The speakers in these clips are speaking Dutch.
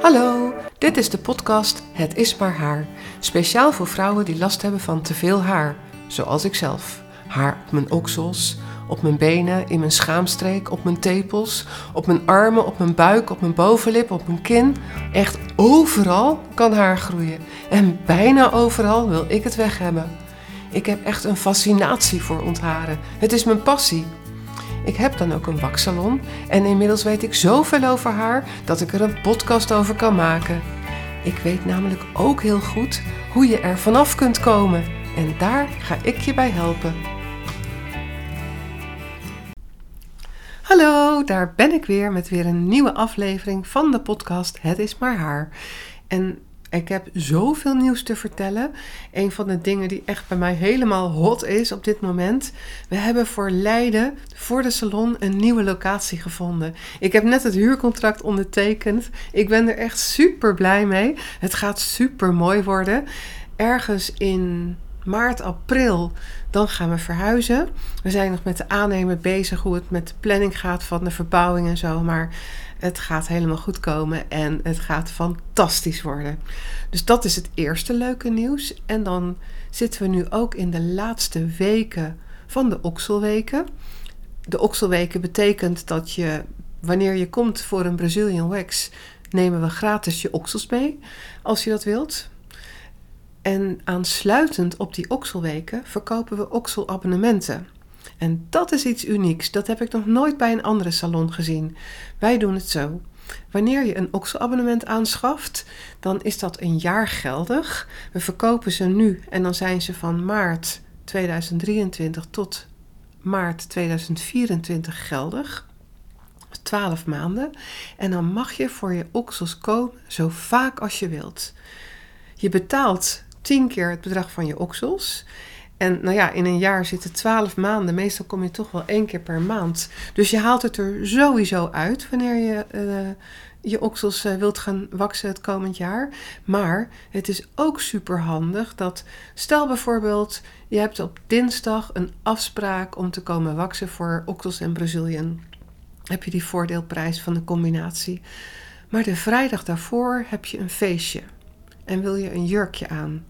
Hallo, dit is de podcast Het is maar haar. Speciaal voor vrouwen die last hebben van te veel haar, zoals ik zelf. Haar op mijn oksels, op mijn benen, in mijn schaamstreek, op mijn tepels, op mijn armen, op mijn buik, op mijn bovenlip, op mijn kin. Echt overal kan haar groeien. En bijna overal wil ik het weg hebben. Ik heb echt een fascinatie voor ontharen. Het is mijn passie. Ik heb dan ook een waksalon en inmiddels weet ik zoveel over haar dat ik er een podcast over kan maken. Ik weet namelijk ook heel goed hoe je er vanaf kunt komen en daar ga ik je bij helpen. Hallo, daar ben ik weer met weer een nieuwe aflevering van de podcast Het is maar haar. En ik heb zoveel nieuws te vertellen. Een van de dingen die echt bij mij helemaal hot is op dit moment. We hebben voor Leiden, voor de salon, een nieuwe locatie gevonden. Ik heb net het huurcontract ondertekend. Ik ben er echt super blij mee. Het gaat super mooi worden. Ergens in maart, april, dan gaan we verhuizen. We zijn nog met de aannemer bezig hoe het met de planning gaat van de verbouwing en zo. Maar het gaat helemaal goed komen en het gaat fantastisch worden. Dus dat is het eerste leuke nieuws. En dan zitten we nu ook in de laatste weken van de okselweken. De okselweken betekent dat je, wanneer je komt voor een Brazilian Wax, nemen we gratis je oksels mee, als je dat wilt. En aansluitend op die okselweken verkopen we okselabonnementen. En dat is iets unieks. Dat heb ik nog nooit bij een andere salon gezien. Wij doen het zo. Wanneer je een okselabonnement aanschaft, dan is dat een jaar geldig. We verkopen ze nu en dan zijn ze van maart 2023 tot maart 2024 geldig. 12 maanden. En dan mag je voor je oksels komen zo vaak als je wilt. Je betaalt 10 keer het bedrag van je oksels. En nou ja, in een jaar zitten 12 maanden. Meestal kom je toch wel één keer per maand. Dus je haalt het er sowieso uit wanneer je uh, je oksels uh, wilt gaan waksen het komend jaar. Maar het is ook super handig dat, stel bijvoorbeeld, je hebt op dinsdag een afspraak om te komen waksen voor oksels en Brazilian. Heb je die voordeelprijs van de combinatie. Maar de vrijdag daarvoor heb je een feestje en wil je een jurkje aan.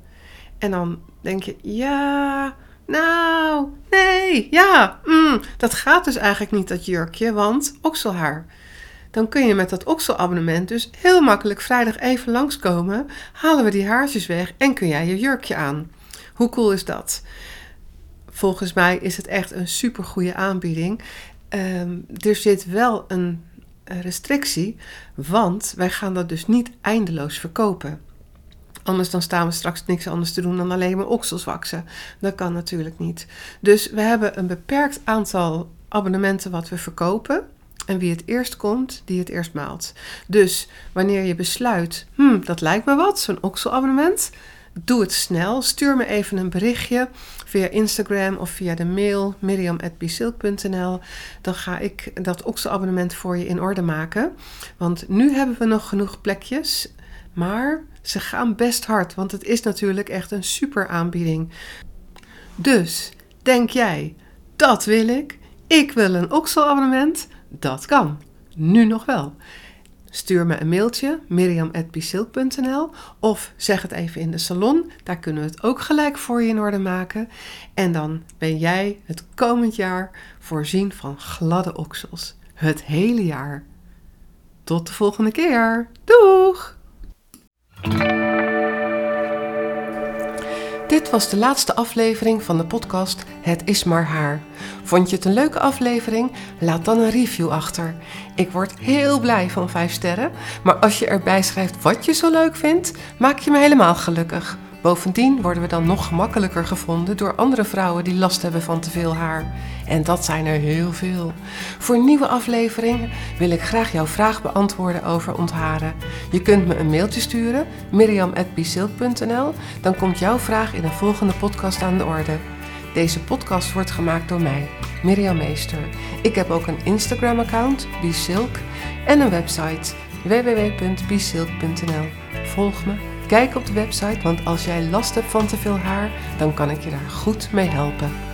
En dan denk je, ja, nou, nee, ja, mm, dat gaat dus eigenlijk niet, dat jurkje, want okselhaar. Dan kun je met dat okselabonnement dus heel makkelijk vrijdag even langskomen, halen we die haartjes weg en kun jij je jurkje aan. Hoe cool is dat? Volgens mij is het echt een super goede aanbieding. Um, er zit wel een restrictie, want wij gaan dat dus niet eindeloos verkopen. Anders dan staan we straks niks anders te doen dan alleen maar oksels waksen. Dat kan natuurlijk niet. Dus we hebben een beperkt aantal abonnementen wat we verkopen. En wie het eerst komt, die het eerst maalt. Dus wanneer je besluit, hmm, dat lijkt me wat, zo'n okselabonnement. Doe het snel. Stuur me even een berichtje via Instagram of via de mail miriam.bisilk.nl. Dan ga ik dat okselabonnement voor je in orde maken. Want nu hebben we nog genoeg plekjes. Maar ze gaan best hard, want het is natuurlijk echt een super aanbieding. Dus, denk jij, dat wil ik? Ik wil een okselabonnement? Dat kan. Nu nog wel. Stuur me een mailtje, miriam.bisilk.nl of zeg het even in de salon. Daar kunnen we het ook gelijk voor je in orde maken. En dan ben jij het komend jaar voorzien van gladde oksels. Het hele jaar. Tot de volgende keer. Dit was de laatste aflevering van de podcast Het is maar haar. Vond je het een leuke aflevering? Laat dan een review achter. Ik word heel blij van 5 sterren, maar als je erbij schrijft wat je zo leuk vindt, maak je me helemaal gelukkig. Bovendien worden we dan nog gemakkelijker gevonden door andere vrouwen die last hebben van te veel haar. En dat zijn er heel veel. Voor nieuwe afleveringen wil ik graag jouw vraag beantwoorden over ontharen. Je kunt me een mailtje sturen, miriam.bisilk.nl. Dan komt jouw vraag in een volgende podcast aan de orde. Deze podcast wordt gemaakt door mij, Miriam Meester. Ik heb ook een Instagram-account, Bisilk, en een website, www.bisilk.nl. Volg me Kijk op de website, want als jij last hebt van te veel haar, dan kan ik je daar goed mee helpen.